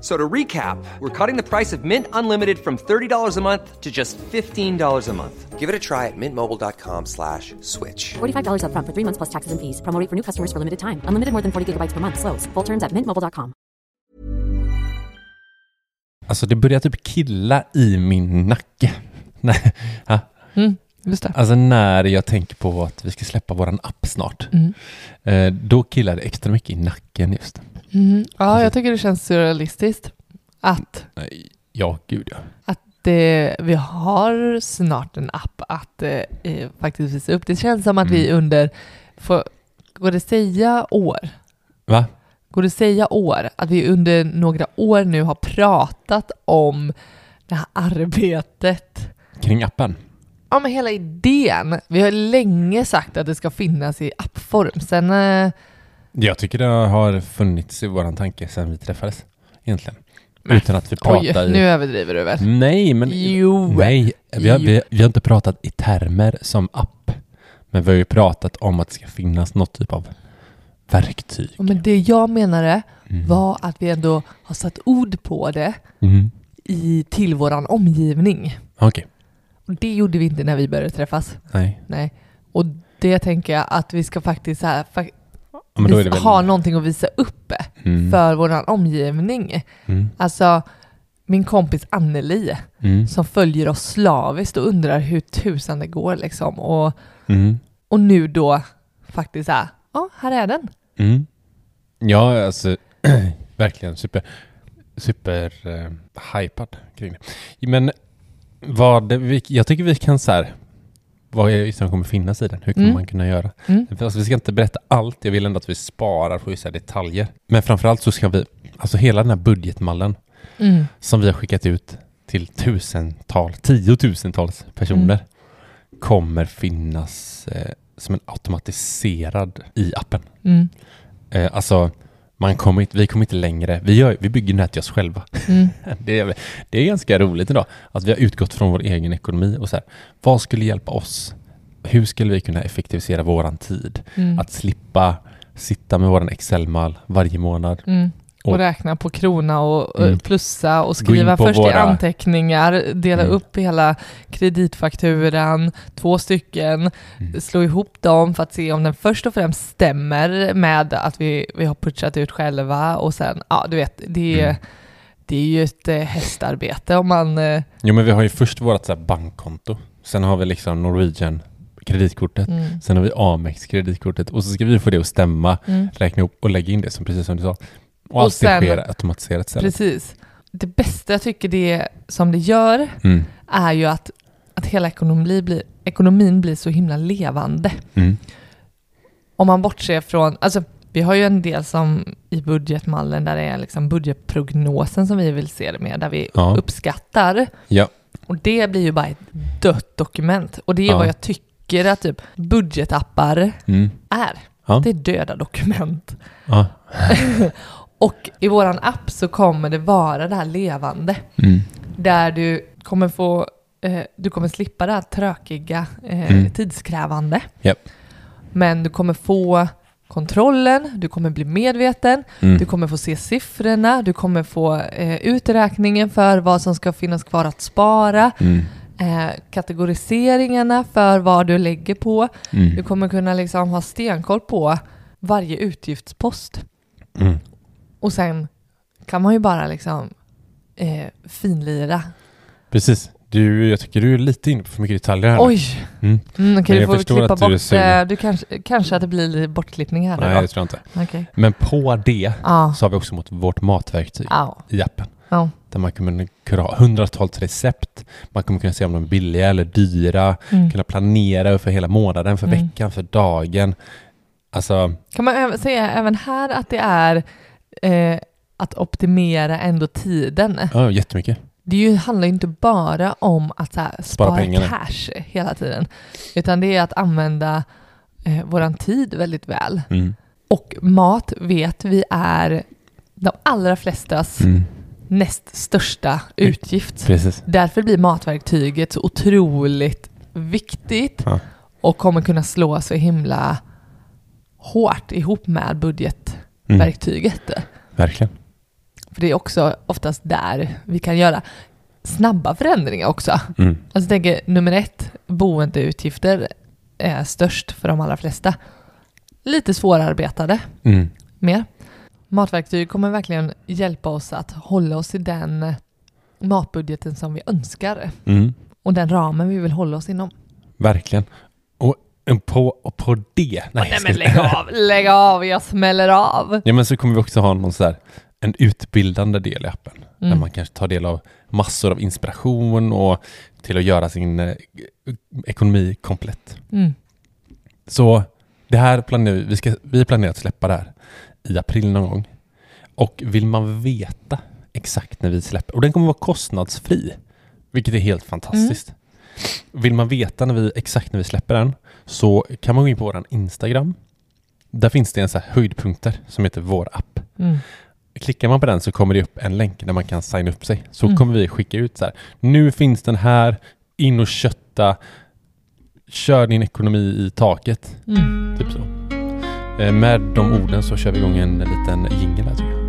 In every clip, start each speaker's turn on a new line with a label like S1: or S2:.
S1: So to recap, we're cutting the price of Mint Unlimited from $30 a month to just $15 a month. Give it a try at mintmobile.com slash switch.
S2: $45 upfront for three months plus taxes and fees. Promo rate for new customers for limited time. Unlimited more than 40 gigabytes per month. Slows. Full terms at mintmobile.com.
S3: Alltså det börjar typ killa i min nacke. Nej.
S4: Just det.
S3: Alltså när jag tänker på att vi ska släppa våran app snart.
S4: Mm.
S3: Eh, då killar det extra mycket i nacken just.
S4: Mm. Ja, jag tycker det känns surrealistiskt att,
S3: Nej, ja, gud ja.
S4: att det, vi har snart en app att eh, eh, faktiskt visa upp. Det känns som att vi
S3: Mm.
S4: under, får, går det säga år?
S3: Va?
S4: Går det säga år? Att vi under några år nu har pratat om det här arbetet.
S3: Kring appen?
S4: Ja, men hela idén. Vi har länge sagt att det ska finnas i appform. Sen, eh,
S3: Jag tycker det har funnits i våran tanke sedan vi träffades. Egentligen. Utan att vi
S4: oj,
S3: pratar
S4: nu
S3: i...
S4: överdriver du väl?
S3: Nej, men...
S4: Jo.
S3: Nej, vi har, vi, vi har inte pratat i termer som app. Men vi har ju pratat om att det ska finnas något typ av verktyg.
S4: Men det jag menade
S3: Mm.
S4: var att vi ändå har satt ord på det
S3: Mm.
S4: i, till våran omgivning.
S3: Okej,
S4: Och det gjorde vi inte när vi började träffas.
S3: nej.
S4: Nej. Och det tänker jag att vi ska faktiskt så här,
S3: Ja,
S4: visa,
S3: väl...
S4: ha någonting att visa upp
S3: Mm.
S4: för våran omgivning.
S3: Mm.
S4: Alltså, min kompis Anneli
S3: Mm.
S4: som följer oss slaviskt och undrar hur tusan det går liksom. Och,
S3: Mm.
S4: och nu då faktiskt så här, ja, här är den.
S3: Mm. Ja, alltså verkligen super, super eh, hypad kring det. Men vad, vi, jag tycker vi kan så här, vad är det som kommer finnas i den? Hur kommer
S4: Mm.
S3: man kunna göra?
S4: Mm.
S3: Alltså, vi ska inte berätta allt, jag vill ändå att vi sparar på vissa detaljer. Men framförallt så ska vi, alltså hela den här budgetmallen
S4: Mm.
S3: som vi har skickat ut till tusentals, tiotusentals personer
S4: Mm.
S3: kommer finnas eh, som en automatiserad i appen.
S4: Mm.
S3: Eh, alltså, man kommer inte, vi kommer inte längre. Vi, gör, vi bygger nät till oss själva.
S4: Mm.
S3: Det är, det är ganska roligt idag att vi har utgått från vår egen ekonomi och så här, vad skulle hjälpa oss? Hur skulle vi kunna effektivisera våran tid?
S4: Mm.
S3: Att slippa sitta med våran Excel-mal varje månad.
S4: Mm. Och räkna på krona och eh,
S3: Mm.
S4: plussa och skriva först i
S3: våra-
S4: anteckningar, dela
S3: Mm.
S4: upp hela kreditfakturan, två stycken,
S3: Mm.
S4: slå ihop dem för att se om den först och främst stämmer med att vi, vi har putchat ut själva och sen, ja du vet, det är,
S3: Mm.
S4: det är ju ett eh, hästarbete om man... eh,
S3: Jo men vi har ju först vårt så bankkonto. Sen har vi liksom Norwegian kreditkortet.
S4: Mm.
S3: Sen har vi Amex kreditkortet och så ska vi få det att stämma,
S4: Mm.
S3: räkna ihop och lägga in det som precis som du sa. Och,
S4: Och
S3: allt
S4: sen-
S3: sker automatiserat istället.
S4: Precis. Det bästa jag tycker det som det gör
S3: Mm.
S4: är ju att, att hela ekonomin blir, ekonomin blir så himla levande.
S3: Mm.
S4: om man bortser från, alltså vi har ju en del som i budgetmallen där det är liksom budgetprognosen som vi vill se det med, där vi
S3: Ja.
S4: uppskattar.
S3: Ja.
S4: Och det blir ju bara ett dött dokument. Och det är
S3: Ja.
S4: vad jag tycker att typ budgetappar
S3: Mm.
S4: är.
S3: Ja.
S4: Det är döda dokument. Och i våran app så kommer det vara det här levande.
S3: Mm.
S4: Där du kommer få, eh, du kommer slippa det här tråkiga, eh,
S3: Mm.
S4: tidskrävande.
S3: Japp.
S4: Men du kommer få kontrollen, du kommer bli medveten,
S3: Mm.
S4: du kommer få se siffrorna, du kommer få eh, uträkningen för vad som ska finnas kvar att spara,
S3: Mm.
S4: eh, kategoriseringarna för vad du lägger på. Du
S3: Mm.
S4: kommer kunna liksom ha stenkoll på varje utgiftspost. Och sen kan man ju bara liksom eh, finlira.
S3: Precis. Du, jag tycker du är lite inne på för mycket detaljer här.
S4: Oj!
S3: Mm.
S4: Mm,
S3: jag
S4: du får klippa
S3: att du
S4: bort.
S3: sugen.
S4: eh, Du kanske, kanske att det blir lite bortklippning här
S3: Nej,
S4: då.
S3: det tror jag inte.
S4: Okej.
S3: Men på det
S4: Ja.
S3: så har vi också mot vårt matverktyg
S4: Ja.
S3: i appen.
S4: Ja.
S3: Där man kommer kunna ha hundratals recept. Man kommer kunna se om de är billiga eller dyra.
S4: Mm.
S3: Kunna planera för hela månaden, för
S4: Mm.
S3: veckan, för dagen. Alltså,
S4: Kan man säga även här att det är eh, att optimera ändå tiden?
S3: ja, jättemycket.
S4: Det ju, handlar ju inte bara om att så här, spara,
S3: pengarna.
S4: cash hela tiden, utan det är att använda eh, våran tid väldigt väl.
S3: Mm.
S4: Och mat vet vi är de allra flestas
S3: Mm.
S4: näst största utgift.
S3: Precis.
S4: Därför blir matverktyget så otroligt viktigt
S3: Ja.
S4: och kommer kunna slå så himla hårt ihop med
S3: Mm.
S4: budgetverktyget.
S3: Verkligen.
S4: För det är också oftast där vi kan göra snabba förändringar också.
S3: Mm.
S4: Alltså jag tänker nummer ett, boendeutgifter är störst för de allra flesta. Lite svårarbetade
S3: Mm.
S4: mer. Matverktyg kommer verkligen hjälpa oss att hålla oss i den matbudgeten som vi önskar
S3: Mm.
S4: och den ramen vi vill hålla oss inom.
S3: Verkligen. Och på, på det...
S4: Nej,
S3: jag
S4: men lägg av, lägg av, jag smäller av.
S3: Ja men så kommer vi också ha någon så där, en utbildande del i appen. Där
S4: Mm.
S3: man kanske tar del av massor av inspiration och till att göra sin eh, ekonomi komplett.
S4: Mm.
S3: Så det här planerar vi, vi, ska, vi planerar att släppa det här i april någon gång. Och vill man veta exakt när vi släpper, och den kommer vara kostnadsfri, vilket är helt fantastiskt. Vill man veta när vi, exakt när vi släpper den så kan man gå in på vår Instagram. Där finns det en så höjdpunkter som heter vår app.
S4: Mm.
S3: Klickar man på den så kommer det upp en länk där man kan signa upp sig. Så
S4: Mm.
S3: kommer vi skicka ut så här. Nu finns den här, in och kötta, kör din ekonomi i taket.
S4: Mm.
S3: Typ så. Eh, Med de orden så kör vi igång en liten jingel här tycker jag.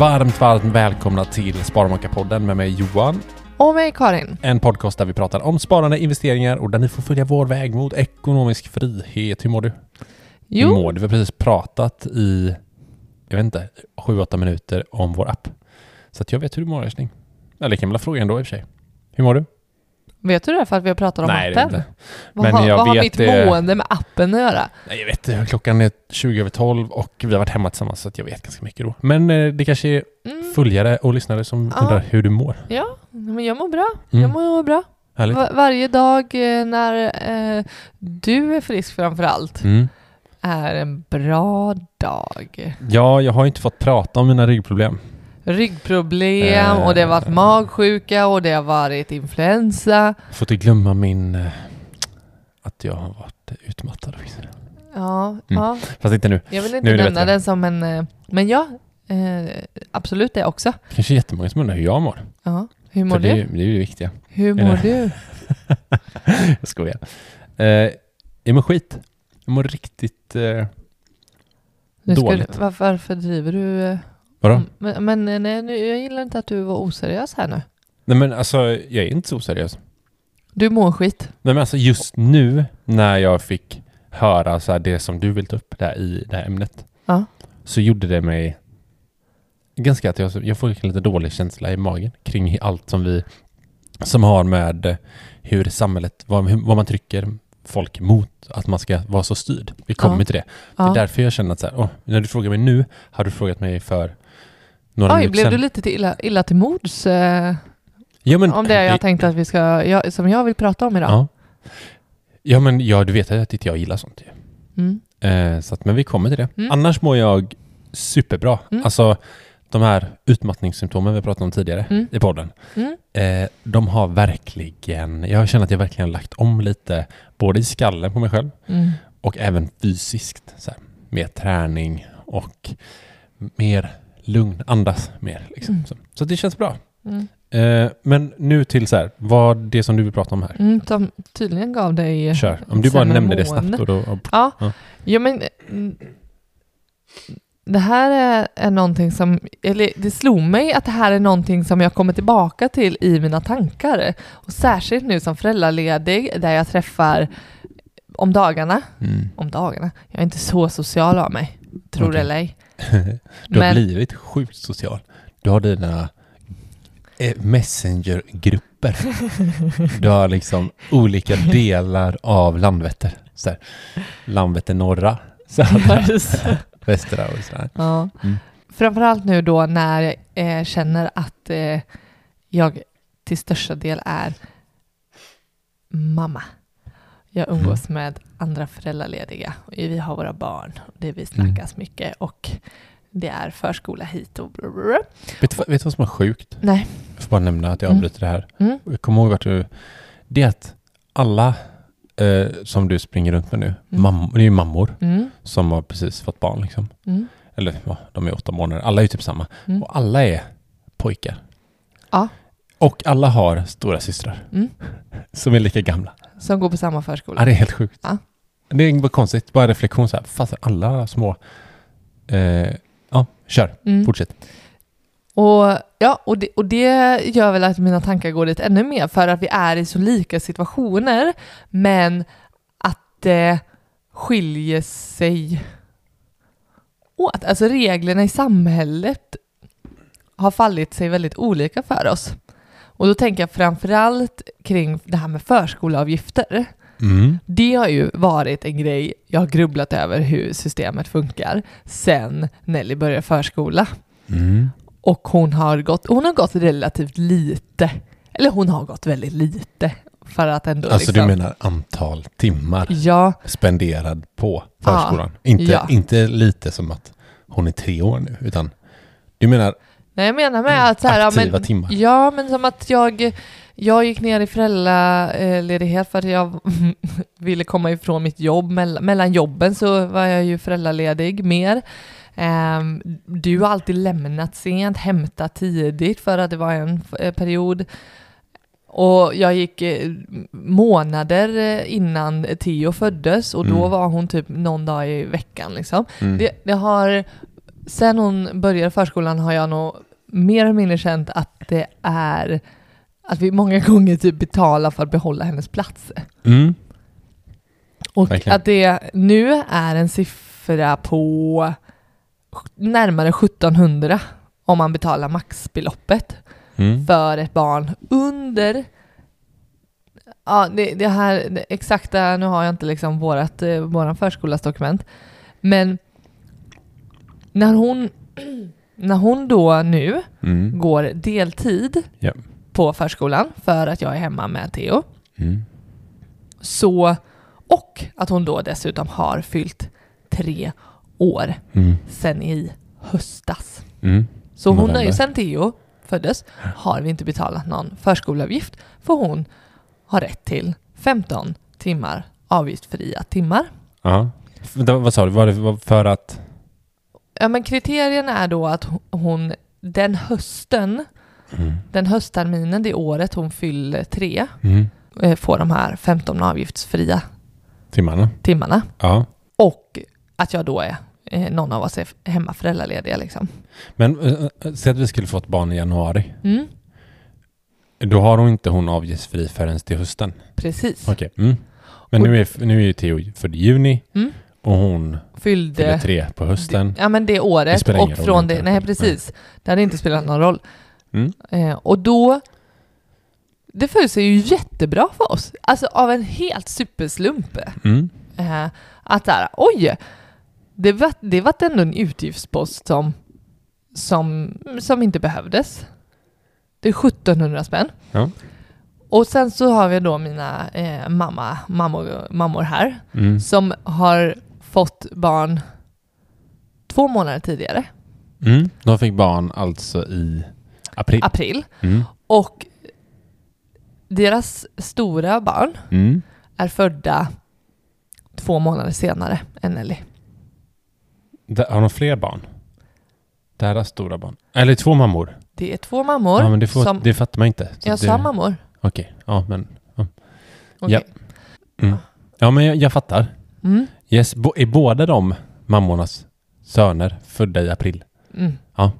S3: Varmt, varmt välkomna till Sparmakarpodden med mig Johan.
S4: Och mig Karin.
S3: En podcast där vi pratar om sparande, investeringar och där ni får följa vår väg mot ekonomisk frihet. Hur mår du? Hur
S4: Jo,
S3: mår du? Vi har precis pratat i, jag vet inte, sju, åtta minuter om vår app. Så att jag vet hur du mår älskling. Eller kan väl fråga ändå i och för sig. Hur mår du?
S4: Vet du det för att vi har pratat om
S3: Nej,
S4: appen?
S3: inte.
S4: Vad,
S3: Men
S4: har,
S3: jag
S4: vad har
S3: vet
S4: mitt
S3: det-
S4: mående med appen att göra?
S3: Nej, jag vet inte. Klockan är 20 över 12 och vi har varit hemma tillsammans så att jag vet ganska mycket då. Men eh, det kanske är
S4: Mm.
S3: följare och lyssnare som
S4: Ja.
S3: undrar hur du mår.
S4: Ja, men jag mår bra.
S3: Mm.
S4: Jag mår bra.
S3: Härligt.
S4: Va- varje dag eh, när eh, du är frisk framför allt
S3: Mm.
S4: är en bra dag.
S3: Ja, jag har inte fått prata om mina ryggproblem.
S4: Ryggproblem
S3: Eh.
S4: och det har varit magsjuka och det har varit influensa.
S3: Får inte glömma min... eh, Att jag har varit utmattad också.
S4: Ja, ja.
S3: Fast inte nu.
S4: jag vill
S3: Nu
S4: inte
S3: är det
S4: nämna
S3: bättre.
S4: den som en... eh, Men ja, eh, absolut det också.
S3: Kanske jättemånga som undrar hur jag mår.
S4: Ja. Hur mår
S3: För det,
S4: du?
S3: det är ju det viktiga.
S4: Hur mår
S3: det-
S4: du?
S3: jag skojar. Eh, jag mår skit. Jag mår riktigt... Eh,
S4: Nu ska
S3: Dåligt.
S4: Du, varför, varför driver du... eh,
S3: vadå?
S4: om- Men, men eh, nej, nu, jag gillar inte att du var oseriös här nu.
S3: Nej men alltså, jag är inte så oseriös.
S4: Du mår skit.
S3: Nej men alltså just nu när jag fick höra så här det som du vill ta upp där i det här ämnet.
S4: Ja.
S3: Så gjorde det mig ganska att jag, jag får en lite dålig känsla i magen kring allt som vi som har med hur samhället, vad, vad man trycker folk mot att man ska vara så styrd. Vi kommer
S4: Ja.
S3: till det.
S4: Ja.
S3: Det är därför jag känner att så här, åh, när du frågar mig nu, har du frågat mig för några
S4: Oj, blev
S3: sedan.
S4: du lite till illa, illa till mods eh,
S3: ja, men,
S4: om det jag tänkte att vi ska, jag, som jag vill prata om idag?
S3: Ja. ja, men ja, du vet att inte jag gillar sånt ju.
S4: Mm.
S3: Eh, så att, men vi kommer till det.
S4: Mm.
S3: Annars mår jag superbra.
S4: Mm.
S3: Alltså, de här utmattningssymptomen vi pratade om tidigare
S4: Mm.
S3: i podden.
S4: Mm.
S3: Eh, de har verkligen, jag känner att jag verkligen lagt om lite, både i skallen på mig själv
S4: Mm.
S3: och även fysiskt. Så här, mer träning och mer lugn, andas mer. Liksom.
S4: Mm.
S3: Så, så det känns bra.
S4: Mm.
S3: Eh, men nu till så här, vad det som du vill prata om här.
S4: Mm, som tydligen gav dig
S3: Kör. Om du bara nämner det snabbt. Och då, och,
S4: Ja,
S3: Ja.
S4: ja men mm, det här är, är någonting som, eller det slog mig att det här är någonting som jag kommer tillbaka till i mina tankar. Och särskilt nu som föräldraledig där jag träffar om dagarna,
S3: mm.
S4: om dagarna, jag är inte så social av mig, tror det
S3: Okej.
S4: eller ej.
S3: Du har
S4: Men-
S3: blivit sjukt social. Du har dina eh, messengergrupper. Du har liksom olika delar av Landvetter. Så här, Landvetter norra, södra, västra och sådär.
S4: Ja.
S3: Mm.
S4: Framförallt nu då när jag eh, känner att eh, jag till största del är mamma. Jag umgås med andra föräldralediga. Och Vi har våra barn. Det vi snackas mycket och det är förskola hit och blablabla.
S3: Vet vet du vad som är sjukt?
S4: Nej.
S3: Jag får bara nämna att jag
S4: Mm.
S3: avbryter det här.
S4: Mm.
S3: Kommer ihåg vart du... Det är att alla eh, som du springer runt med nu,
S4: Mm.
S3: mam, det är ju mammor
S4: Mm.
S3: som har precis fått barn liksom.
S4: Mm.
S3: Eller ja, de är åtta månader. Alla är ju typ samma.
S4: Mm.
S3: Och alla är pojkar.
S4: Ja.
S3: Och alla har stora systrar
S4: Mm.
S3: som är lika gamla.
S4: Som går på samma förskola.
S3: Ja, det är helt sjukt.
S4: Ja.
S3: Det är bara konstigt. Bara reflektion så här. Fast alla små... Eh, ja, kör.
S4: Mm.
S3: Fortsätt.
S4: Och, ja, och, det, och det gör väl att mina tankar går dit ännu mer för att vi är i så lika situationer men att det skiljer sig åt. Alltså reglerna i samhället har fallit sig väldigt olika för oss. Och då tänker jag framförallt kring det här med förskoleavgifter.
S3: Mm.
S4: Det har ju varit en grej jag har grubblat över hur systemet funkar sen Nelly började förskola.
S3: Mm.
S4: Och hon har gått, hon har gått relativt lite. Eller hon har gått väldigt lite. För att ändå
S3: Alltså
S4: liksom,
S3: du menar antal timmar
S4: Ja,
S3: spenderad på förskolan?
S4: Ja.
S3: Inte,
S4: Ja.
S3: inte lite som att hon är tre år nu, utan du menar
S4: nej jag menar med att så här, ja,
S3: aktiva
S4: men,
S3: timmar?
S4: Ja, men som att jag, jag gick ner i föräldraledighet för att jag ville komma ifrån mitt jobb. Mellan, mellan jobben så var jag ju föräldraledig mer. Ehm, du har alltid lämnat sent, hämtat tidigt för att det var en eh, period. Och jag gick eh, månader eh, innan Theo föddes och då
S3: Mm.
S4: var hon typ någon dag i veckan liksom.
S3: Mm.
S4: Det, det har, sen hon började förskolan har jag nog mer eller mindre känt att det är att vi många gånger typ betalar för att behålla hennes plats.
S3: Mm.
S4: Och
S3: Verkligen.
S4: att det nu är en siffra på närmare 1700 om man betalar maxbeloppet
S3: Mm.
S4: för ett barn under Ja, det, det här det exakta, nu har jag inte liksom vårat, eh, våran förskolas dokument, men när hon, när hon då nu
S3: Mm.
S4: går deltid
S3: Ja.
S4: på förskolan för att jag är hemma med Theo,
S3: Mm.
S4: så, och att hon då dessutom har fyllt tre år
S3: Mm.
S4: sen i höstas.
S3: Mm.
S4: Så hon har ju sen Theo föddes har vi inte betalat någon förskoleavgift för hon har rätt till 15 timmar avgiftsfria timmar.
S3: Ja. Vad sa du? Var det för att...
S4: Ja men kriterierna är då att hon den hösten,
S3: Mm.
S4: den höstterminen, det året hon fyller tre,
S3: Mm.
S4: eh, får de här 15 avgiftsfria
S3: Timmarna?
S4: timmarna.
S3: Ja.
S4: Och att jag då är, eh, någon av oss är hemma föräldralediga liksom.
S3: Men äh, säg att vi skulle få ett barn i januari.
S4: Mm,
S3: Då har hon inte hon avgiftsfri förrän till hösten.
S4: precis.
S3: Okej. Mm. Men nu är, nu är ju Theo född i juni
S4: Mm.
S3: Och hon fyller
S4: Fyllde
S3: tre på hösten.
S4: Ja men det
S3: Det
S4: året
S3: spelar
S4: och från det, nej precis. Det hade inte spelat någon roll.
S3: Mm.
S4: Eh, och då, det föll sig ju jättebra för oss. Alltså av en helt superslump.
S3: Mm.
S4: Eh, att där, oj, det var, det var ändå en utgiftspost som, som, som inte behövdes. Det är 1700 spänn.
S3: Ja.
S4: Och sen så har vi då mina eh, mamma, mammor, mammor här
S3: Mm.
S4: som har fått barn två månader tidigare.
S3: Mm. De fick barn alltså i april.
S4: april.
S3: Mm.
S4: Och deras stora barn
S3: Mm.
S4: är födda två månader senare än Nelly.
S3: Har de fler barn? Deras stora barn? Eller två mammor?
S4: Det är två mammor
S3: Ja, men det, får,
S4: som...
S3: det fattar man inte. Så
S4: jag
S3: det,
S4: sa mammor.
S3: Okej, ja men...
S4: Okej.
S3: Ja. Mm. Ja men jag, jag fattar.
S4: Mm.
S3: Yes, bo, är båda de mammornas söner födda i april?
S4: Mm.
S3: Ja.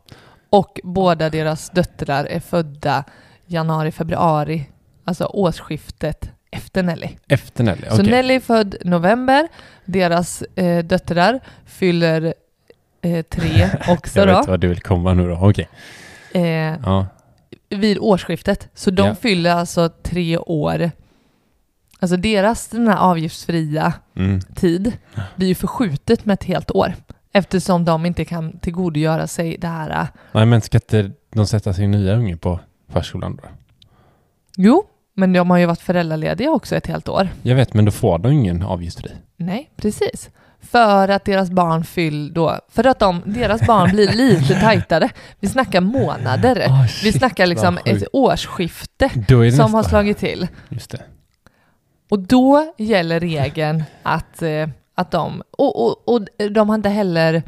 S4: Och båda deras döttrar är födda januari, februari, alltså årsskiftet efter Nelly.
S3: Efter Nelly?
S4: Så
S3: Okej.
S4: Nelly är född november, deras eh, döttrar fyller eh, tre också
S3: Jag
S4: då,
S3: vet vad du vill komma nu då. Okej.
S4: eh,
S3: Ja.
S4: vid årsskiftet. Så de
S3: Ja.
S4: fyller alltså tre år. Alltså deras den här avgiftsfria
S3: Mm.
S4: tid blir ju förskjutet med ett helt år. Eftersom de inte kan tillgodogöra sig det här. eh,
S3: Nej men ska inte de sätta sin nya unge på förskolan då?
S4: Jo, men de har ju varit föräldralediga också ett helt år.
S3: Jag vet men då får de ingen avgiftsfri.
S4: Nej, precis. För att deras barn fyll då, för att de, deras barn blir lite tajtare. Vi snackar månader. Vi
S3: shit,
S4: snackar liksom ett årsskifte som
S3: nästa.
S4: har slagit till.
S3: Just det.
S4: Och då gäller regeln att, eh, att de, och, och, och de har inte heller,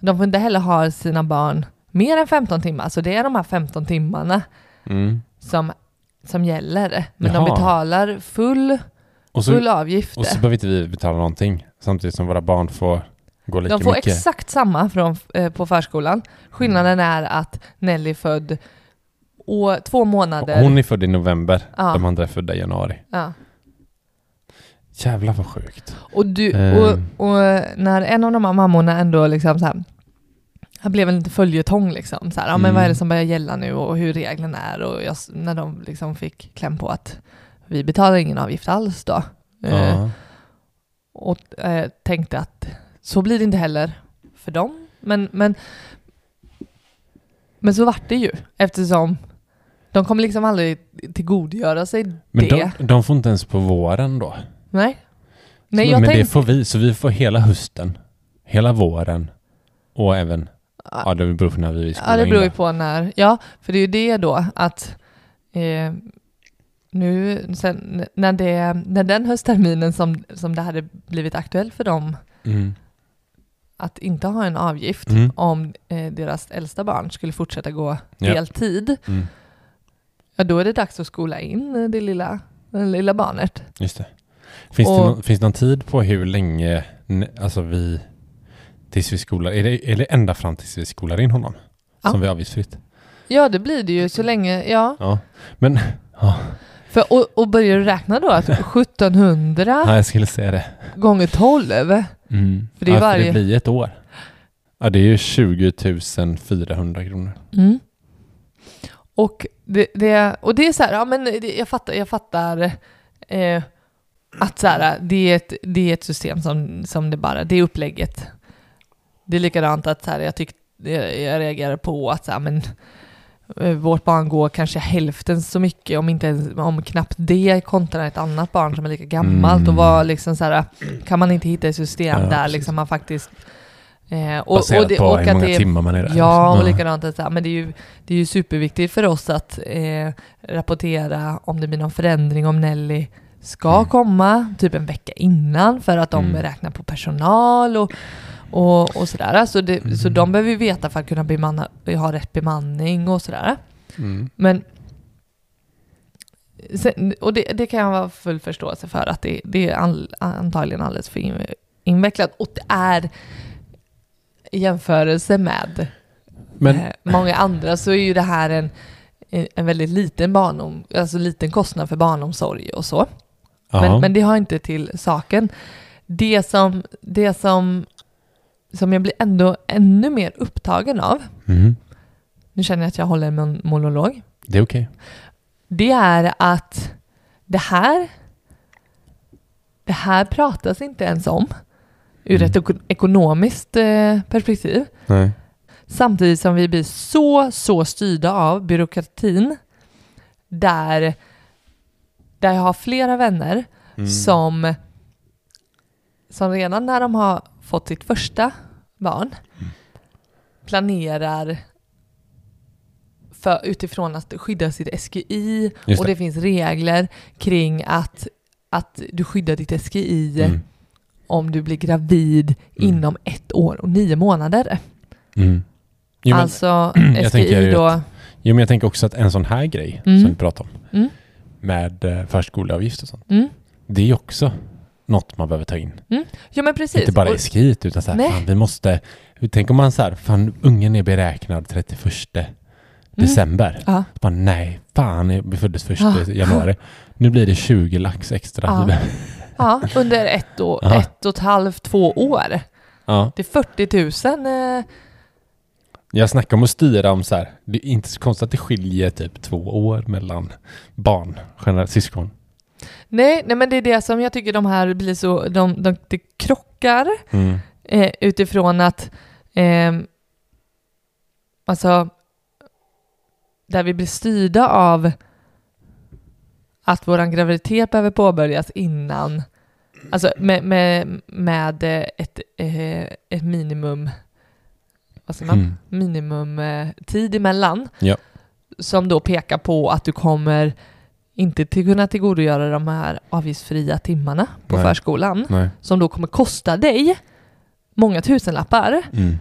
S4: de får inte heller ha sina barn mer än 15 timmar, så det är de här 15 timmarna
S3: Mm.
S4: som, som gäller. Men de
S3: Jaha.
S4: betalar full,
S3: Och så,
S4: full avgift.
S3: och så behöver inte vi betala någonting samtidigt som våra barn får gå lika
S4: De får
S3: mycket.
S4: exakt samma från, eh, på förskolan. Skillnaden är att Nelly är född år, två månader.
S3: Hon är född i november,
S4: Ja.
S3: de andra är födda i januari.
S4: ja.
S3: Jävlar vad sjukt.
S4: och, du,
S3: Eh.
S4: och, och när en av de här mammorna ändå liksom så här, det blev en liten följetong liksom. Så här, ja, men
S3: Mm.
S4: vad är det som börjar gälla nu och hur reglerna är och jag, när de liksom fick kläm på att vi betalar ingen avgift alls då. Eh, och eh, tänkte att så blir det inte heller för dem. Men, men, men så vart det ju eftersom de kommer liksom aldrig tillgodogöra sig
S3: Men
S4: det.
S3: de, de får inte ens på våren då?
S4: Nej. Nej, jag
S3: men det
S4: tänkte...
S3: får vi, så vi får hela hösten, hela våren och även, ja det beror på när vi ska
S4: Ja, det beror ju på när. Ja, för det är ju det då att eh, nu sen, när, det, när den höstterminen som, som det hade blivit aktuellt för dem
S3: Mm.
S4: att inte ha en avgift
S3: Mm.
S4: om eh, deras äldsta barn skulle fortsätta gå
S3: Ja.
S4: deltid,
S3: Mm.
S4: ja då är det dags att skola in det lilla, det lilla barnet.
S3: Just det. Finns, det
S4: Och-
S3: någon, finns det någon tid på hur länge, alltså vi, tills vi skolar, är det, är det ända fram tills vi skolar in honom?
S4: Ja.
S3: Som vi avgiftsfritt?
S4: Ja, det blir det ju så länge, ja.
S3: Ja. Men, ja,
S4: För, och, och börjar du räkna då att 1700
S3: ja, jag skulle säga det.
S4: gånger 12,
S3: Mm.
S4: För det är
S3: ja,
S4: varje-
S3: det blir ett år. Ja, det är ju 20 400 kronor.
S4: Mm. Och, det, det, och det är så här, ja men det, jag fattar, jag fattar eh, att så här, det, är ett, det är ett system som, som det bara, det är upplägget. Det är likadant att så här, jag tyckte, jag, reagerar på att så här, men eh, vårt barn går kanske hälften så mycket, om inte om knappt det, kontra ett annat barn som är lika gammalt
S3: Mm.
S4: och vad liksom så här, kan man inte hitta ett system
S3: Ja,
S4: där liksom man faktiskt eh, och,
S3: Baserat
S4: och det,
S3: på
S4: och
S3: hur många
S4: det
S3: timmar man är där.
S4: Ja, och
S3: Ja.
S4: likadant att men det är, ju, det är ju superviktigt för oss att eh, rapportera om det blir någon förändring, om Nelly ska
S3: Mm.
S4: komma typ en vecka innan för att de
S3: Mm.
S4: räknar på personal och, och, och sådär. Så, det,
S3: Mm.
S4: så de behöver vi veta för att kunna bemanna, ha rätt bemanning och sådär.
S3: Mm.
S4: Men sen, och det, det kan jag ha full förståelse för att det, det är all, antagligen alldeles för in- invecklat. Och det är i jämförelse med
S3: Men,
S4: eh, många andra så är ju det här en, en väldigt liten, barnom, alltså liten kostnad för barnomsorg och så.
S3: Ja.
S4: Men, men det har inte till saken. Det som, det som, som jag blir ändå ännu mer upptagen av,
S3: mm.
S4: nu känner jag att jag håller en mon- monolog,
S3: Det är okej.
S4: det är att det här, det här pratas inte ens om ur
S3: Mm.
S4: ett eko- ekonomiskt eh, perspektiv.
S3: Nej.
S4: Samtidigt som vi blir så, så styrda av byråkratin där, där jag har flera vänner
S3: Mm.
S4: som, som redan när de har fått sitt första barn planerar för, utifrån att skydda sitt SGI
S3: Just
S4: och
S3: det.
S4: det finns regler kring att, att du skyddar ditt SGI
S3: Mm.
S4: om du blir gravid
S3: Mm.
S4: inom ett år och nio månader.
S3: Mm. Jo, men,
S4: alltså SGI då,
S3: jo, men jag tänker också att en sån här grej
S4: Mm.
S3: som vi pratar om
S4: Mm.
S3: Med eh, förskoleavgift och sånt.
S4: mm,
S3: Det är ju också något man behöver ta in.
S4: ja men precis.
S3: Inte bara i skit utan så här, fan, vi måste... Tänk om man så här, fan ungen är beräknad 31 december.
S4: Mm. Ja.
S3: Bara, nej, fan, vi föddes först
S4: Ja.
S3: januari. Nu blir det 20 lax extra.
S4: Ja. Ja, under ett, år, ett och ett halvt, två år.
S3: ja.
S4: Det är 40 000. Eh,
S3: Jag snackar om att styra om så här. Det är inte så konstigt att det skiljer typ två år mellan barn, generellt syskon.
S4: nej, nej, men det är det som jag tycker de här blir så, de, de, det krockar
S3: Mm.
S4: eh, utifrån att, ehm, alltså, där vi blir styrda av att våran graviditet behöver påbörjas innan, alltså med, med, med eh, ett, eh, ett minimum, vad säger man?
S3: Mm.
S4: minimum eh, tid emellan.
S3: Ja.
S4: Som då pekar på att du kommer inte till kunna tillgodogöra de här avgiftsfria timmarna på
S3: Nej.
S4: förskolan.
S3: Nej.
S4: Som då kommer kosta dig många tusenlappar.
S3: Mm.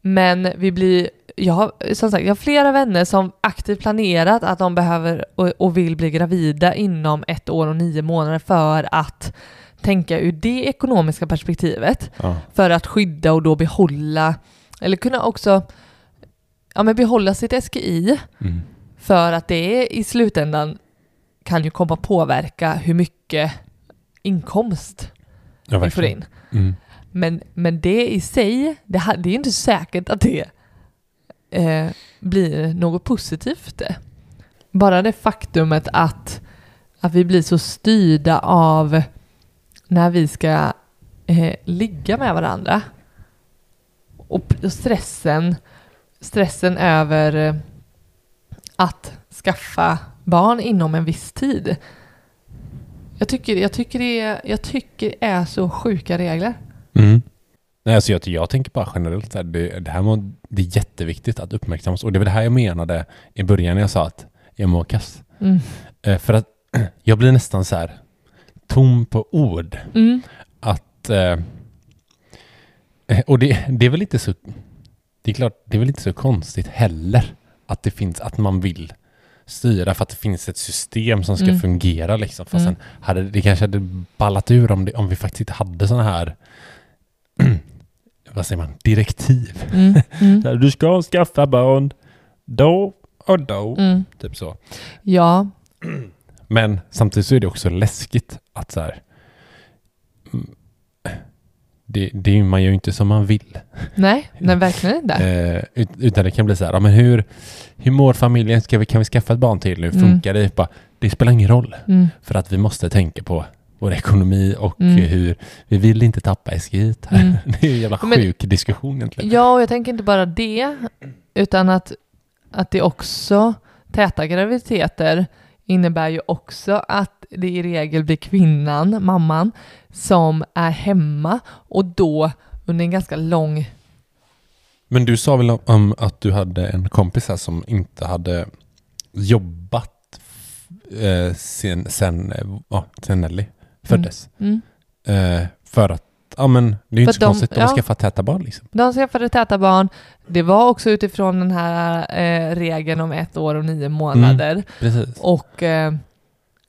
S4: Men vi blir, jag har, som sagt, jag har flera vänner som aktivt planerat att de behöver och, och vill bli gravida inom ett år och nio månader för att tänka ur det ekonomiska perspektivet
S3: Ja.
S4: för att skydda och då behålla, eller kunna också ja, men behålla sitt SGI
S3: Mm.
S4: för att det i slutändan kan ju komma påverka hur mycket inkomst
S3: Ja,
S4: vi får in.
S3: Mm.
S4: Men, men det i sig, det, det är inte säkert att det eh, blir något positivt. Bara det faktumet att, att vi blir så styrda av när vi ska eh, ligga med varandra. Och, stressen, stressen över eh, att skaffa barn inom en viss tid. Jag tycker, jag tycker, det, är, jag tycker det är så sjuka regler.
S3: Mm. Nej, alltså jag, jag tänker bara generellt så här, det, det här må, det är jätteviktigt att uppmärksammas. Och det var det här jag menade i början när jag sa att jag mår kass.
S4: Mm.
S3: Eh, för att jag blir nästan så här tom på ord.
S4: Mm.
S3: Att... Eh, och det, det är väl inte så... Det är klart, det är väl inte så konstigt heller att det finns, att man vill styra för att det finns ett system som ska
S4: Mm.
S3: fungera liksom. Fast
S4: Mm.
S3: hade, det kanske hade ballat ur om, det, om vi faktiskt inte hade sådana här vad säger man, direktiv.
S4: Mm. Mm.
S3: Du ska skaffa barn då och då.
S4: Mm.
S3: Typ så.
S4: Ja,
S3: Men samtidigt så är det också läskigt att så här, det, det, man ju inte som man vill.
S4: nej, nej verkligen inte.
S3: Eh, ut- utan det kan bli så här, ja, men hur, hur mår familjen? Ska vi, kan vi skaffa ett barn till nu?
S4: Mm.
S3: Funkar det? Bara, det spelar ingen roll.
S4: Mm.
S3: För att vi måste tänka på vår ekonomi och
S4: Mm.
S3: hur vi vill inte tappa SGI.
S4: Mm.
S3: Det är en jävla
S4: Men-
S3: sjuk diskussion egentligen.
S4: Ja, och jag tänker inte bara det, utan att, att det också, täta graviditeter innebär ju också att det i regel blir kvinnan, mamman, som är hemma och då under en ganska lång...
S3: Men du sa väl om, att du hade en kompis här som inte hade jobbat eh, sen, sen, ja, sen Nelly föddes.
S4: Mm.
S3: Eh, för att, ja men det är ju inte så
S4: de-
S3: konstigt, de
S4: ja.
S3: skaffat täta barn liksom.
S4: De skaffade täta barn. Det var också utifrån den här eh, regeln om ett år och nio månader.
S3: Precis.
S4: Och eh,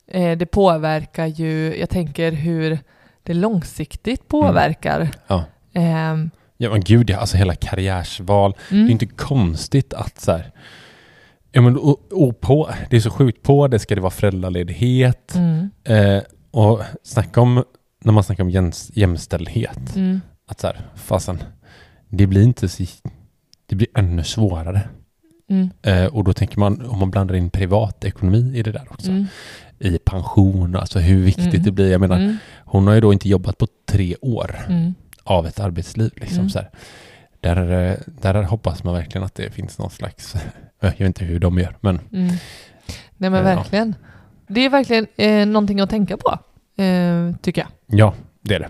S4: eh, det påverkar ju, jag tänker hur det långsiktigt påverkar.
S3: Ja.
S4: Ehm,
S3: Ja men gud ja, alltså hela karriärsval.
S4: mm,
S3: Det är inte konstigt att så här, ja men och, och på, det är så sjukt på det ska det vara föräldraledighet.
S4: mm,
S3: Eh, och snacka om, när man snackar om jäms, jämställdhet.
S4: mm,
S3: Att så här, fasen, det blir inte så, det blir ännu svårare.
S4: mm,
S3: Eh, och då tänker man, om man blandar in privatekonomi i det där också.
S4: mm,
S3: I pension, alltså hur viktigt
S4: Mm.
S3: det blir. Jag menar,
S4: mm,
S3: hon har ju då inte jobbat på tre år
S4: mm.
S3: av ett arbetsliv. Liksom,
S4: Mm.
S3: så här. Där, eh, där hoppas man verkligen att det finns någon slags, jag vet inte hur de gör, men.
S4: Nej men
S3: Ja.
S4: verkligen. Det är verkligen eh, någonting att tänka på, eh, tycker jag.
S3: ja, det är det.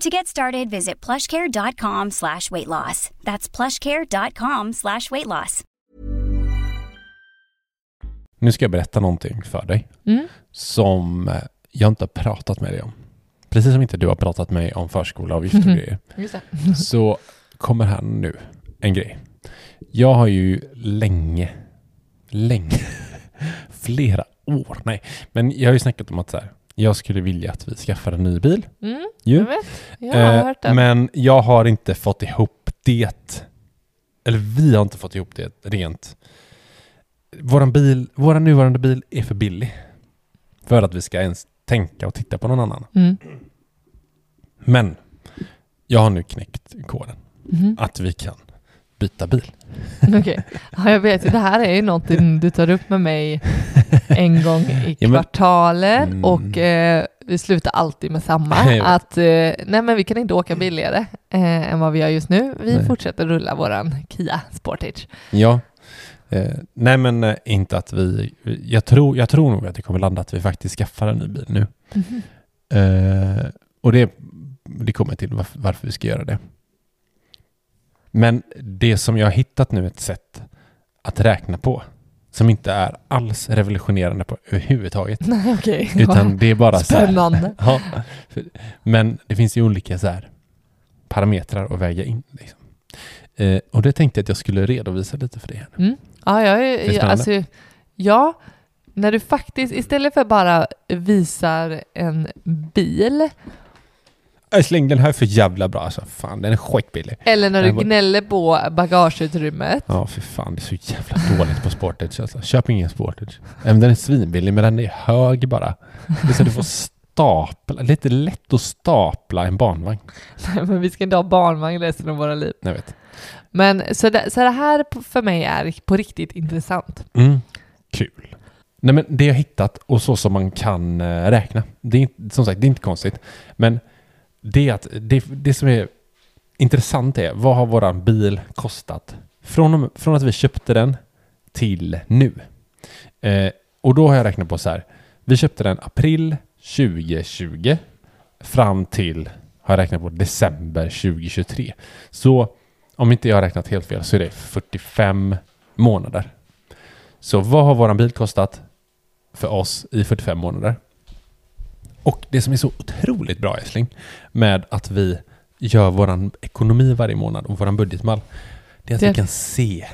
S5: To get started, visit plushcare.com slash weight loss. That's plushcare.com slash weight loss.
S3: Nu ska jag berätta någonting för dig
S4: Mm.
S3: som eh, jag inte har pratat med dig om. Precis som inte du har pratat med mig om förskoleavgifter och grejer. Så kommer här nu en grej. Jag har ju länge, länge, flera år, nej, men jag har ju snackat om att så här, jag skulle vilja att vi skaffar en ny bil.
S4: Mm, jag vet. Jag har
S3: Eh,
S4: hört det.
S3: Men jag har inte fått ihop det, eller vi har inte fått ihop det rent. Våran bil, våran nuvarande bil är för billig för att vi ska ens tänka och titta på någon annan.
S4: Mm.
S3: Men jag har nu knäckt koden
S4: Mhm.
S3: att vi kan byta bil.
S4: Okej. Ja, jag vet ju, det här är ju någonting du tar upp med mig en gång i
S3: Ja, men-
S4: kvartalet
S3: Mm.
S4: och eh, vi slutar alltid med samma. Att eh, nej men vi kan inte åka billigare eh, än vad vi gör just nu. Vi
S3: Nej.
S4: fortsätter rulla våran Kia Sportage.
S3: Ja. Eh, nej men eh, inte att vi, jag tror, jag tror nog att det kommer landa att vi faktiskt skaffar en ny bil nu.
S4: Mhm.
S3: Eh, och det, det kommer till varför, varför vi ska göra det. Men det som jag har hittat nu ett sätt att räkna på som inte är alls revolutionerande på överhuvudtaget.
S4: Nej okej.
S3: Utan det är bara så här.
S4: Spännande.
S3: Ja, för- men det finns ju olika så här parametrar att väga in. Liksom. Eh, och det tänkte jag att jag skulle redovisa lite för det här. nu.
S4: Mm. Ja, jag, är, jag,
S3: spännande?
S4: alltså, ja, när du faktiskt istället för bara visar en bil
S3: Älskling, den här är för jävla bra alltså. Fan, den är skitbillig.
S4: eller när du gnäller på bagageutrymmet.
S3: Ja, för fan. Det är så jävla dåligt på Sportage alltså. Köp ingen Sportage. Även den är svinbillig, men den är hög bara. Det är så du får stapla. Lite lätt att stapla en barnvagn.
S4: Nej, men vi ska inte ha barnvagn resten av våra liv.
S3: Jag vet.
S4: Men så det, så det här för mig är på riktigt intressant.
S3: Mm. Kul. Nej, men det jag hittat och så som man kan eh, räkna. Det är inte, som sagt, det är inte konstigt. Men det, är att, det, det som är intressant är, vad har våran bil kostat från, från att vi köpte den till nu? Eh, och då har jag räknat på så här. Vi köpte den april 2020 fram till, har jag räknat på, december 2023. Så om inte jag har räknat helt fel så är det 45 månader. Så vad har våran bil kostat för oss i 45 månader? Och det som är så otroligt bra älskling med att vi gör våran ekonomi varje månad och våran budgetmall det är att
S4: Det-
S3: vi kan se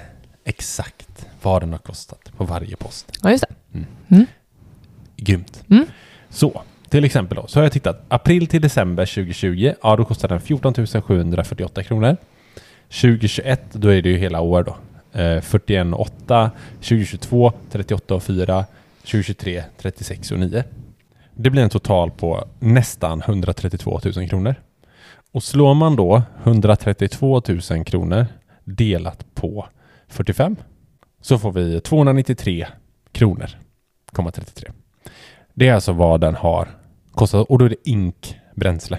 S3: exakt vad den har kostat på varje post.
S4: Ja, just det.
S3: Grymt.
S4: Mm.
S3: Så, till exempel då, så har jag tittat april till december 2020, ja då kostar den 14 748 kronor. 2021, då är det ju hela år då. Eh, 41 8, 2022 38 4, 2023 36 och 9. Det blir en total på nästan 132 000 kronor. Och slår man då 132 000 kronor delat på 45 så får vi 293 kronor, 33. Det är alltså vad den har kostat och då är det ink bränsle.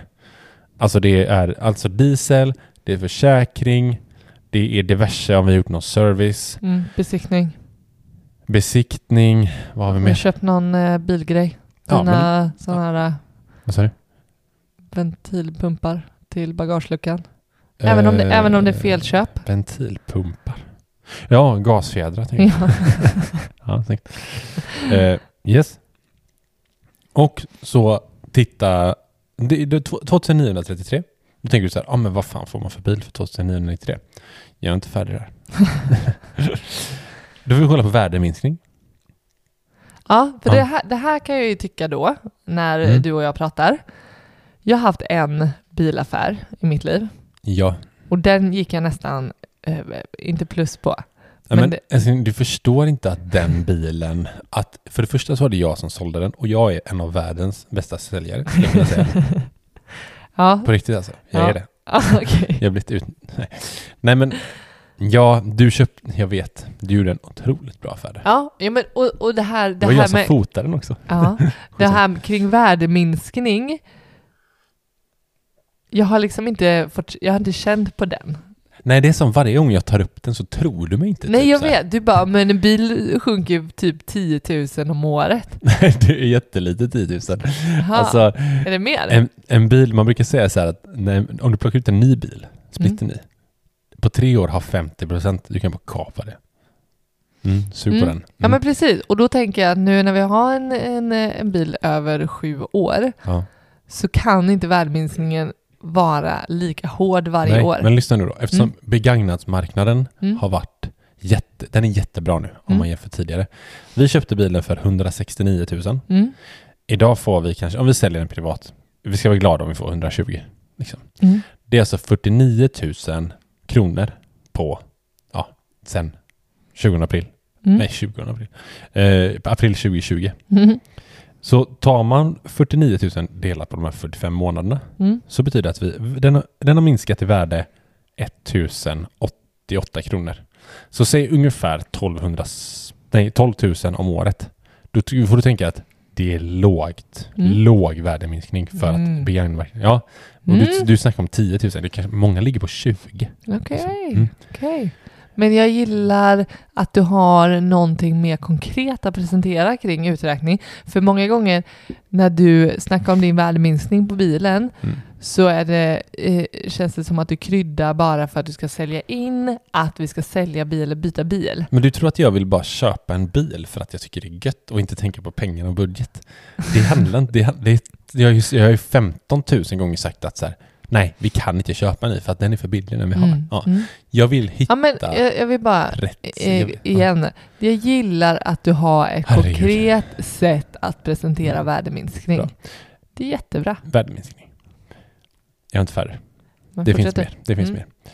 S3: Alltså det är alltså diesel, det är försäkring, det är diverse om vi gjort någon service,
S4: Mm, besiktning.
S3: besiktning, vad har vi
S4: Jag har
S3: mer?
S4: köpt någon eh, bilgrej.
S3: Ja,
S4: Dina sådana här eh,
S3: Vad sa du?
S4: ventilpumpar till bagageluckan. Även, om det,
S3: Eh,
S4: även om det är felköp.
S3: Ventilpumpar. Ja, gasfjädrar tänker jag.
S4: Ja.
S3: Ja, snyggt. Eh, yes. Och så titta, det, det, 2933. Då tänker du så här, ah, men vad fan får man för bil för 2993? Jag är inte färdig där. Då får vi kolla på värdeminskning.
S4: Ja, för
S3: Ja.
S4: Det, här, det här kan jag ju tycka då, när
S3: Mm.
S4: du och jag pratar. Jag har haft en bilaffär i mitt liv
S3: Ja.
S4: och den gick jag nästan eh, inte plus på. Men
S3: men
S4: det-
S3: alltså, du förstår inte att den bilen, att för det första så var det jag som sålde den och jag är en av världens bästa säljare, skulle jag säga.
S4: Ja,
S3: På riktigt alltså, jag
S4: Ja.
S3: är det.
S4: ah, okej.
S3: Jag har blivit ut... Nej. Nej men, ja, du köpte, jag vet, du gjorde en otroligt bra affär.
S4: Ja, ja men, och, och det här,
S3: Det
S4: det
S3: var
S4: här
S3: jag som
S4: med...
S3: fotade den också.
S4: Ja, det här kring värdeminskning. Jag har liksom inte fått, jag har inte känt på den.
S3: Nej, det är som varje gång jag tar upp den så tror du mig inte.
S4: Nej
S3: typ,
S4: jag vet, du bara, men en bil sjunker ju typ 10 000 om året.
S3: Nej, det är jättelite 10 000.
S4: Jaha,
S3: Alltså,
S4: är det mer?
S3: en, en bil, man brukar säga så här att när, om du plockar ut en ny bil, splitter
S4: Mm.
S3: ny, på tre år har 50 procent, du kan bara kapa det. Mm, sug på
S4: Mm.
S3: den.
S4: Ja men precis, och då tänker jag att nu när vi har en, en, en bil över sju år
S3: Ja.
S4: så kan inte värdeminskningen vara lika hård varje
S3: Nej,
S4: år.
S3: men lyssna nu då. Eftersom
S4: Mm.
S3: begagnatmarknaden
S4: Mm.
S3: har varit jätte, den är jättebra nu om
S4: Mm.
S3: man jämför tidigare. Vi köpte bilen för 169 000.
S4: Mm.
S3: Idag får vi kanske, om vi säljer den privat, vi ska vara glada om vi får 120. Liksom.
S4: Mm.
S3: Det är alltså 49 000 kronor på, ja, sen 20 april.
S4: Mm.
S3: Nej, 20 april. Eh, april 2020.
S4: Mm.
S3: Så tar man 49 000 delat på de här 45 månaderna
S4: Mm.
S3: så betyder det att vi, den, har, den har minskat i värde 1088 kronor. Så säg ungefär 1200, s- nej, 12 000 om året. Då får du tänka att det är lågt,
S4: Mm.
S3: låg värdeminskning för
S4: Mm.
S3: att begagnatmarknaden. Ja, och du,
S4: Mm.
S3: du snackar om 10 000, det kanske, många ligger på 20.
S4: Okej,
S3: Mm.
S4: okej. Men jag gillar att du har någonting mer konkret att presentera kring uträkning. För många gånger när du snackar om din värdeminskning på bilen
S3: Mm.
S4: Så är det, eh, känns det som att du kryddar bara för att du ska sälja in att vi ska sälja bil och byta bil.
S3: Men du tror att jag vill bara köpa en bil för att jag tycker det är gött och inte tänka på pengar och budget? Det handlar inte... Det, det, jag, har ju- jag har ju 15 000 gånger sagt att så här, nej, vi kan inte köpa en ny för att den är för billig den vi har.
S4: Mm,
S3: Ja.
S4: mm.
S3: Jag vill hitta
S4: Ja, men jag, jag vill bara
S3: rätt.
S4: eh,
S3: jag, ja.
S4: igen. Jag gillar att du har ett
S3: Herregud.
S4: konkret sätt att presentera värdeminskning.
S3: Bra.
S4: Det är jättebra.
S3: Värdeminskning. Jag är inte.
S4: Men
S3: Det finns mer. Det finns
S4: Mm.
S3: mer.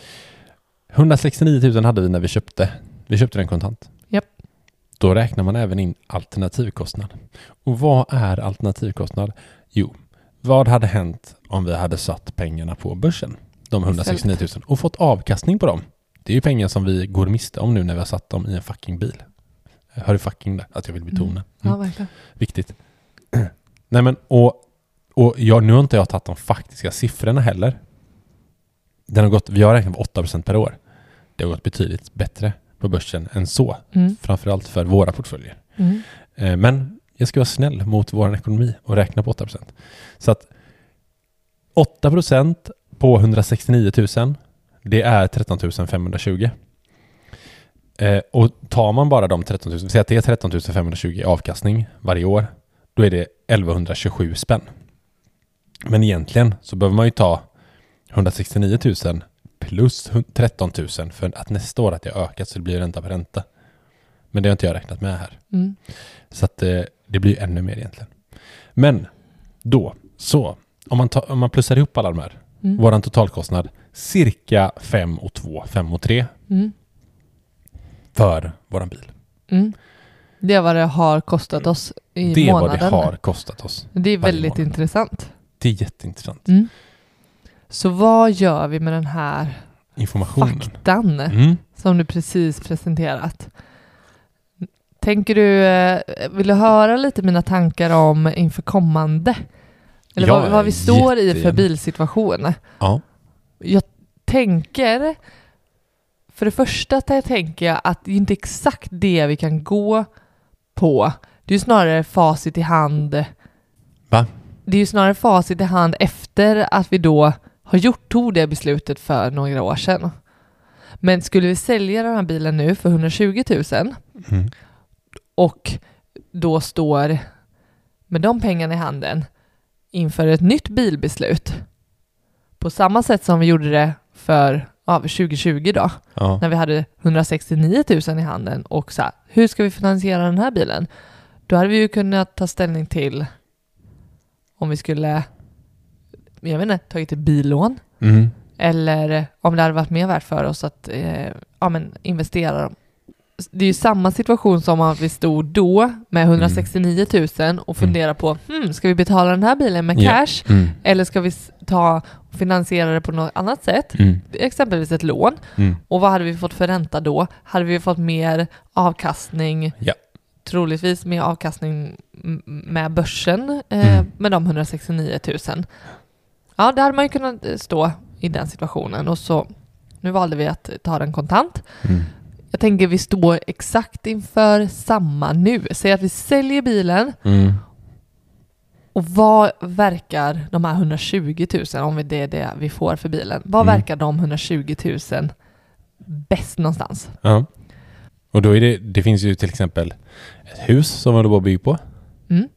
S3: 169 000 hade vi när vi köpte. Vi köpte den kontant.
S4: Japp.
S3: Då räknar man även in alternativkostnad. Och vad är alternativkostnad? Jo, vad hade hänt om vi hade satt pengarna på börsen? De 169 000 och fått avkastning på dem. Det är ju pengar som vi går miste om nu när vi har satt dem i en fucking bil. Hör du fucking där? Att jag vill betona. Mm.
S4: Ja, verkligen.
S3: Viktigt. Nej men, och, och jag, nu har inte jag tagit de faktiska siffrorna heller. Den har gått, vi har räknat på 8% per år. Det har gått betydligt bättre på börsen än så.
S4: Mm.
S3: Framförallt för våra portföljer.
S4: Mm.
S3: Eh, Men jag ska vara snäll mot vår ekonomi och räkna på 8%. Så att 8% på 169 000, det är 13 520. Eh, och tar man bara de 13 000, säg att det är 13 520 i avkastning varje år, då är det 1127 spänn. Men egentligen så behöver man ju ta 169 000 plus 13 000 för att nästa år att det har ökat så det blir ränta på ränta. Men det har inte jag räknat med här.
S4: Mm.
S3: Så att eh, det blir ännu mer egentligen. Men då, så om man, tar, om man plussar ihop alla de här,
S4: Mm.
S3: våran totalkostnad cirka 5 och 2, 5 och 3
S4: Mm.
S3: för våran bil.
S4: Mm. Det är vad det har kostat oss i
S3: det är
S4: månaden.
S3: vad det har kostat oss.
S4: Det är väldigt
S3: månad.
S4: intressant.
S3: Det är jätteintressant.
S4: Mm. Så vad gör vi med den här
S3: Informationen.
S4: faktan
S3: Mm.
S4: som du precis presenterat? Tänker du, eh, vill du höra lite mina tankar om inför kommande? Eller
S3: Ja,
S4: vad, vad vi står i för
S3: jättegärna.
S4: bilsituation?
S3: Ja.
S4: Jag tänker, för det första tä- tänker jag att det är inte exakt det vi kan gå på. Det är ju snarare facit i hand.
S3: Va?
S4: Det är ju snarare facit i hand efter att vi då har gjort, tog det beslutet för några år sedan. Men skulle vi sälja den här bilen nu för 120 000
S3: Mm.
S4: och då står med de pengarna i handen inför ett nytt bilbeslut på samma sätt som vi gjorde det för av 2020 då,
S3: Ja.
S4: när vi hade 169 000 i handen och så här, hur ska vi finansiera den här bilen? Då hade vi ju kunnat ta ställning till om vi skulle, jag vet inte, tagit ett billån
S3: Mm.
S4: eller om det hade varit mer värt för oss att eh, ja, men investera. Det är ju samma situation som att vi stod då med 169 000 och funderade på, hmm, ska vi betala den här bilen med
S3: Ja.
S4: cash
S3: Mm.
S4: eller ska vi s- ta och finansiera det på något annat sätt?
S3: Mm.
S4: Exempelvis ett lån.
S3: Mm.
S4: Och vad hade vi fått för ränta då? Hade vi fått mer avkastning,
S3: Ja.
S4: Troligtvis mer avkastning med börsen eh,
S3: Mm.
S4: med de 169 000? Ja, där hade man ju kunnat eh, stå i den situationen och så nu valde vi att ta den kontant.
S3: Mm.
S4: Jag tänker vi står exakt inför samma nu. Säg att vi säljer bilen
S3: Mm.
S4: och vad verkar de här 120 000, om det är det vi får för bilen, vad
S3: Mm.
S4: verkar de 120 000 bäst någonstans?
S3: Ja. Och då är det, det finns ju till exempel ett hus som man då bara bygger på.
S4: Mm.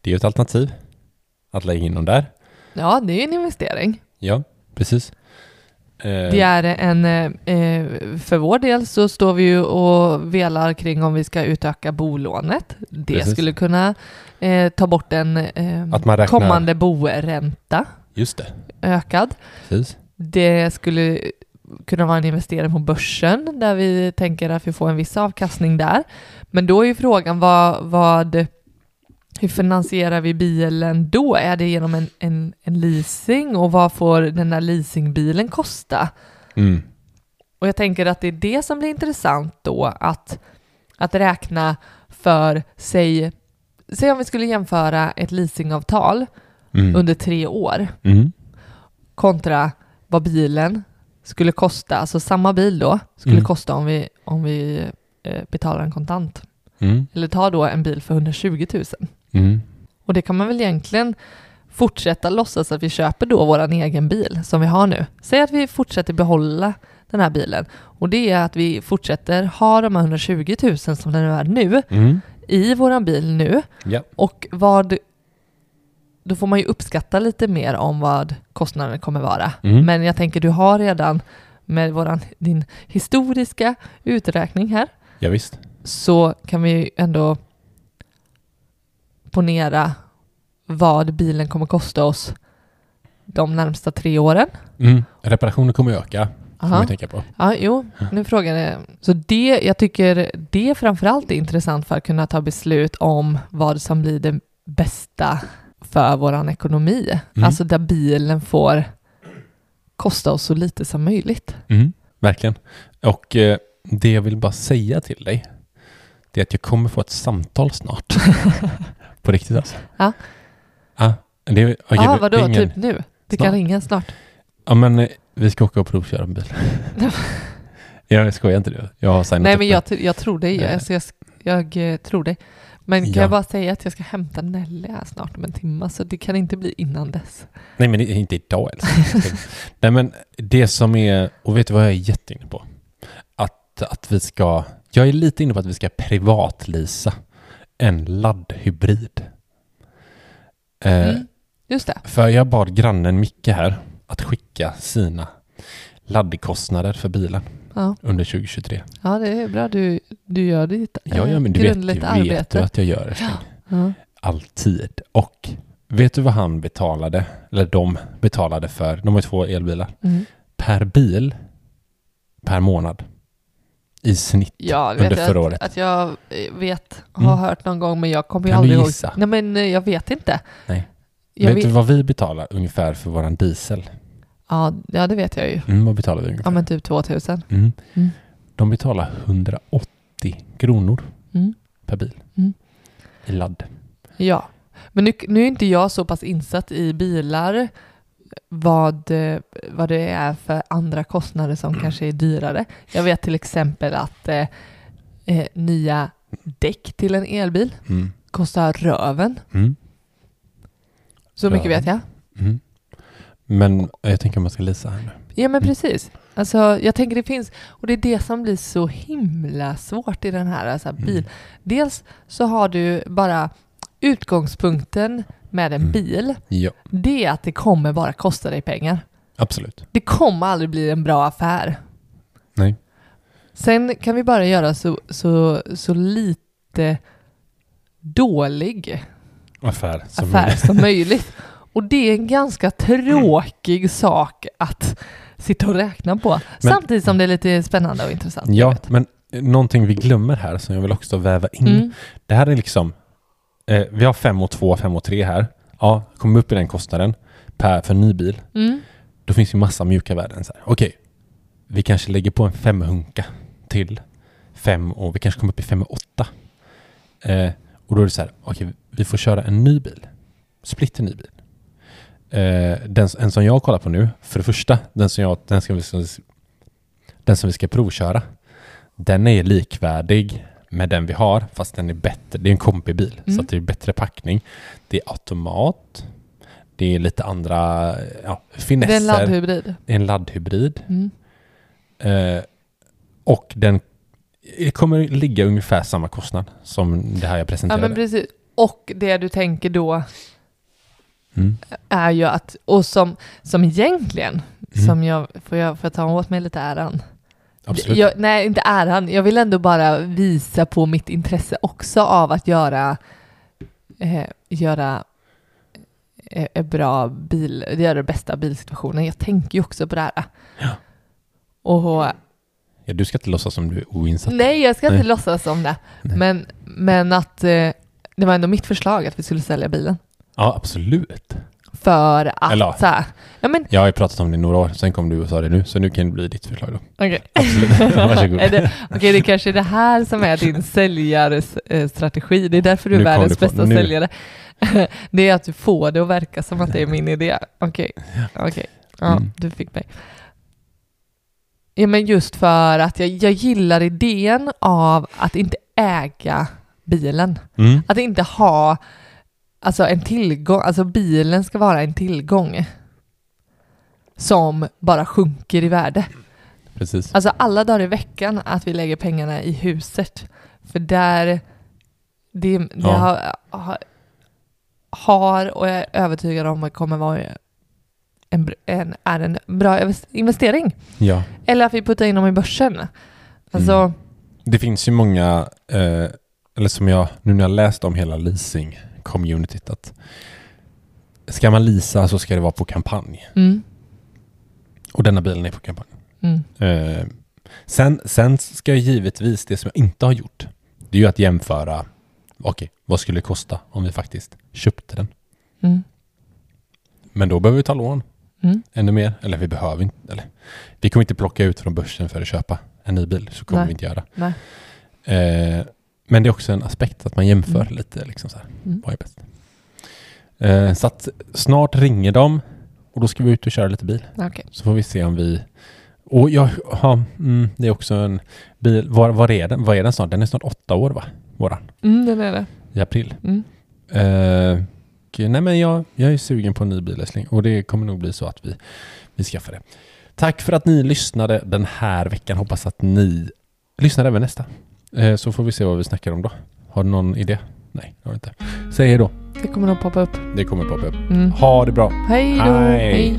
S3: Det är ju ett alternativ. Att lägga in dem där.
S4: Ja, det är ju en investering.
S3: Ja, precis. Eh,
S4: Det är en, eh, eh, för vår del så står vi ju och velar kring om vi ska utöka bolånet. Det
S3: Precis.
S4: skulle kunna ta bort en
S3: Att räknar-
S4: kommande boränta
S3: Just det,
S4: ökad.
S3: precis.
S4: Det skulle kunna vara en investering på börsen där vi tänker att vi får en viss avkastning där. Men då är ju frågan vad, vad hur finansierar vi bilen då? Är det genom en, en, en leasing och vad får den där leasingbilen kosta?
S3: Mm.
S4: Och jag tänker att det är det som blir intressant då att, att räkna för, säg, säg om vi skulle jämföra ett leasingavtal
S3: Mm.
S4: under tre år
S3: Mm.
S4: kontra vad bilen skulle kosta, alltså samma bil då, skulle
S3: Mm.
S4: kosta om vi, om vi eh, betalar en kontant.
S3: Mm.
S4: Eller tar då en bil för 120 000.
S3: Mm.
S4: Och det kan man väl egentligen fortsätta låtsas att vi köper då våran egen bil som vi har nu. Säg att vi fortsätter behålla den här bilen och det är att vi fortsätter ha de här 120 000 som den är nu
S3: Mm.
S4: i våran bil nu
S3: Ja.
S4: och vad då får man ju uppskatta lite mer om vad kostnaden kommer vara.
S3: Mm.
S4: Men jag tänker du har redan med våran, din historiska uträkning här
S3: ja, visst.
S4: så kan vi ju ändå ponera vad bilen kommer kosta oss de närmsta tre åren.
S3: Mm. Reparationer kommer att öka, får man tänka på.
S4: Ja, jo, nu frågar jag. Så det, jag tycker det framförallt är intressant för att kunna ta beslut om vad som blir det bästa för våran ekonomi.
S3: Mm.
S4: Alltså där bilen får kosta oss så lite som möjligt.
S3: Mm. Verkligen. Och eh, det jag vill bara säga till dig, det är att jag kommer få ett samtal snart. på riktigt alltså.
S4: Ja.
S3: Ja, det,
S4: Ja,
S3: det-
S4: vadå,
S3: ingen-
S4: typ nu? Det kan
S3: Snart.
S4: ringa snart.
S3: Ja, men eh, vi ska åka och provköra en bil. jag skojar inte det. Jag har signat
S4: Nej, men jag, jag tror dig.
S3: Eh.
S4: Alltså jag, jag eh, tror dig. Men kan
S3: Ja.
S4: jag bara säga att jag ska hämta Nelly här snart om en timme, så det kan inte bli innan dess.
S3: Nej, men det är inte idag älskling. Nej, men det som är, och vet du vad jag är jätteinne på? Att, att vi ska, jag är lite inne på att vi ska privatlisa en laddhybrid. Eh,
S4: Mm. Just det.
S3: För jag bad grannen Micke här att skicka sina laddkostnader för bilen
S4: Ja,
S3: under 2023.
S4: ja det är bra. Du, du gör ditt eh,
S3: Ja, ja men du vet, vet
S4: arbete.
S3: du att jag gör älskling.
S4: Ja.
S3: Alltid. Och vet du vad han betalade? Eller de betalade för, de har två elbilar.
S4: Mm.
S3: Per bil, per månad. I snitt
S4: Ja, det
S3: under
S4: vet
S3: förra
S4: att,
S3: året.
S4: att jag eh, vet, har
S3: Mm.
S4: hört någon gång, men jag kommer ju aldrig ihåg. Nej, men eh, jag vet inte.
S3: Nej.
S4: Jag
S3: vet, du vad vi betalar ungefär för våran diesel?
S4: Ja, ja, det vet jag ju.
S3: Mm, vad betalar vi ungefär?
S4: Ja, men typ 2000.
S3: Mm.
S4: Mm.
S3: De betalar 180 kronor
S4: Mm.
S3: per bil.
S4: Mm.
S3: I ladd.
S4: Ja, men nu, nu är inte jag så pass insatt i bilar vad, eh, vad det är för andra kostnader som kanske är dyrare. Jag vet till exempel att eh, eh, nya däck till en elbil
S3: Mm.
S4: kostar röven.
S3: Mm.
S4: Så mycket
S3: Röven.
S4: vet jag.
S3: Mm. Men jag tänker om man ska lisa här nu.
S4: Ja men precis. Alltså jag tänker det finns, och det är det som blir så himla svårt i den här alltså,
S3: Mm.
S4: bil. Dels så har du bara utgångspunkten med en
S3: Mm.
S4: bil,
S3: Ja.
S4: det är att det kommer bara kosta dig pengar.
S3: Absolut.
S4: Det kommer aldrig bli en bra affär.
S3: Nej.
S4: Sen kan vi bara göra så, så, så lite dålig
S3: Affär. Som
S4: affär som möjligt. Och det är en ganska tråkig sak att sitta och räkna på.
S3: Men-
S4: Samtidigt som det är lite spännande och intressant.
S3: Ja, men någonting vi glömmer här som jag vill också väva in.
S4: Mm.
S3: Det här är liksom, eh, vi har 5 och 2, 5 och 3 här. Ja, kommer upp i den kostnaden per, för ny bil.
S4: Mm.
S3: Då finns ju massa mjuka värden. Så här. Okej, vi kanske lägger på en femhunka till fem och vi kanske kommer upp i fem och åtta. Eh, och då är det så här, okej, vi får köra en ny bil. Splitter ny bil. Eh, den, en som jag kollar på nu, för det första, den som, jag, den, ska vi, den som vi ska provköra, den är likvärdig med den vi har, fast den är bättre. Det är en kombibil,
S4: Mm.
S3: så att det är bättre packning. Det är automat. Det är lite andra ja, finesser.
S4: Det är en laddhybrid.
S3: Det är en laddhybrid.
S4: Mm.
S3: Eh, och den det kommer ligga ungefär samma kostnad som det här jag
S4: Ja,
S3: presenterade.
S4: men precis. Och det du tänker då
S3: mm.
S4: är ju att, och som, som egentligen,
S3: Mm.
S4: som jag, får jag, får jag ta åt mig lite äran?
S3: Absolut.
S4: Jag, nej, inte äran. Jag vill ändå bara visa på mitt intresse också av att göra, eh, göra eh, bra bil, göra det bästa bilsituationen. Jag tänker ju också på det här.
S3: Ja.
S4: Och
S3: Ja, du ska inte låtsas som du är oinsatt.
S4: nej, jag ska inte
S3: Nej.
S4: låtsas om det.
S3: Nej.
S4: Men, men att eh, det var ändå mitt förslag att vi skulle sälja bilen.
S3: Ja, absolut.
S4: För att
S3: Eller-
S4: så här, ja men
S3: Jag har ju pratat om det i några år, sen kom du och sa det nu, så nu kan det bli ditt förslag då.
S4: okej.
S3: Absolut. Varsågod.
S4: Är det, okej, det kanske är det här som är din säljarstrategi. Det är därför du är
S3: Nu kom
S4: världens
S3: du på-
S4: bästa
S3: nu.
S4: säljare. Det är att du får det att verka som att det är min idé. Okej, okej. Ja,
S3: Mm.
S4: du fick mig. Ja, men just för att jag, jag gillar idén av att inte äga bilen.
S3: Mm.
S4: Att inte ha alltså en tillgång, alltså bilen ska vara en tillgång som bara sjunker i värde.
S3: Precis.
S4: Alltså alla dagar i veckan att vi lägger pengarna i huset. För där det, det
S3: Ja.
S4: har, har, har och jag är övertygad om att det kommer vara en, en, är en bra investering.
S3: Ja.
S4: Eller att vi puttar in dem i börsen. Alltså,
S3: Mm. Det finns ju många, eh, eller som jag, nu när jag läst om hela leasing-communityt, att ska man leasa så ska det vara på kampanj.
S4: mm,
S3: Och denna bilen är på kampanj.
S4: mm,
S3: Eh, sen, sen ska jag givetvis, det som jag inte har gjort, det är ju att jämföra, okej, vad skulle det kosta om vi faktiskt köpte den?
S4: mm,
S3: Men då behöver vi ta lån
S4: mm.
S3: ännu mer. Eller vi behöver inte, eller vi kommer inte plocka ut från börsen för att köpa en ny bil. Så kommer
S4: Nej.
S3: vi inte göra. Eh, men det är också en aspekt att man jämför
S4: Mm.
S3: lite. Liksom så här,
S4: Mm.
S3: Vad är bäst? Eh, så att snart ringer de och då ska vi ut och köra lite bil.
S4: Okej.
S3: Så får vi se om vi... Och jag, ja, mm, det är också en bil. Var, var är den? Vad är den snart? Den är snart åtta år va? Våran.
S4: Mm, den är det.
S3: I april.
S4: Mm.
S3: Eh, och, nej men jag, jag är sugen på en ny bil älskling. Och det kommer nog bli så att vi, vi skaffar det. Tack för att ni lyssnade den här veckan. Hoppas att ni lyssnar även nästa. Eh, så får vi se vad vi snackar om då. Har du någon idé? Nej, det har jag inte. Säg hej då.
S4: Det kommer nog poppa upp.
S3: Det kommer poppa upp.
S4: Mm.
S3: Ha det bra.
S4: Hej då!
S3: Hej.
S4: Hej.